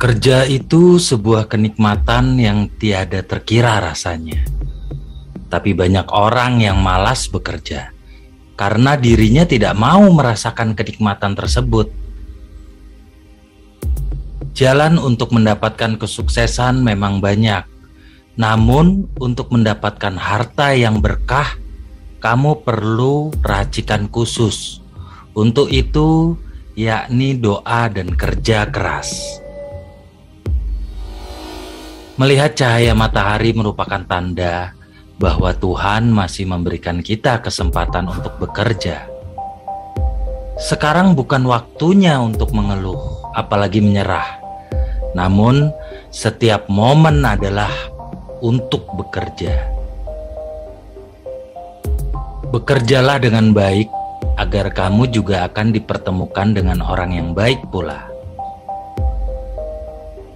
Bekerja itu sebuah kenikmatan yang tiada terkira rasanya. Tapi banyak orang yang malas bekerja karena dirinya tidak mau merasakan kenikmatan tersebut. Jalan untuk mendapatkan kesuksesan memang banyak, namun untuk mendapatkan harta yang berkah, kamu perlu racikan khusus. Untuk itu, yakni doa dan kerja keras. Melihat cahaya matahari merupakan tanda bahwa Tuhan masih memberikan kita kesempatan untuk bekerja. Sekarang bukan waktunya untuk mengeluh, apalagi menyerah. Namun, setiap momen adalah untuk bekerja. Bekerjalah dengan baik, agar kamu juga akan dipertemukan dengan orang yang baik pula.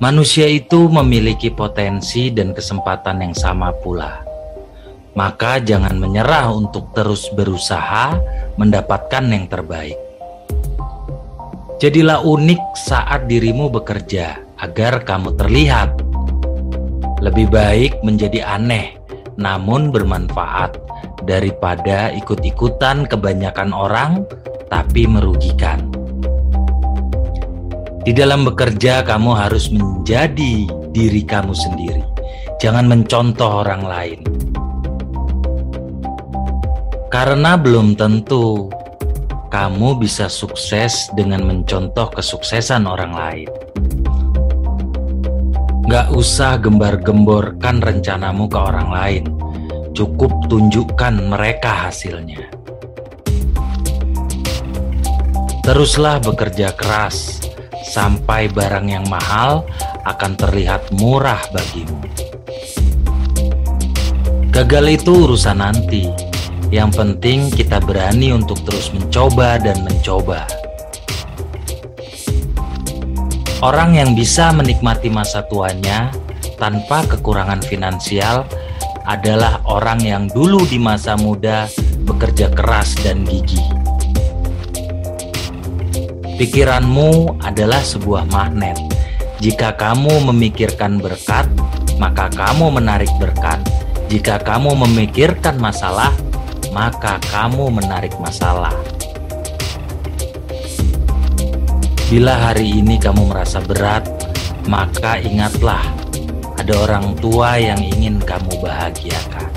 Manusia itu memiliki potensi dan kesempatan yang sama pula. Maka jangan menyerah untuk terus berusaha mendapatkan yang terbaik. Jadilah unik saat dirimu bekerja agar kamu terlihat. Lebih baik menjadi aneh namun bermanfaat daripada ikut-ikutan kebanyakan orang tapi merugikan. Di dalam bekerja, kamu harus menjadi diri kamu sendiri. Jangan mencontoh orang lain, karena belum tentu kamu bisa sukses dengan mencontoh kesuksesan orang lain. Gak usah gembar-gemborkan rencanamu ke orang lain, cukup tunjukkan mereka hasilnya. Teruslah bekerja keras sampai barang yang mahal akan terlihat murah bagimu. Gagal itu urusan nanti. Yang penting kita berani untuk terus mencoba dan mencoba. Orang yang bisa menikmati masa tuanya tanpa kekurangan finansial adalah orang yang dulu di masa muda bekerja keras dan gigih. Pikiranmu adalah sebuah magnet. Jika kamu memikirkan berkat, maka kamu menarik berkat. Jika kamu memikirkan masalah, maka kamu menarik masalah. Bila hari ini kamu merasa berat, maka ingatlah ada orang tua yang ingin kamu bahagiakan.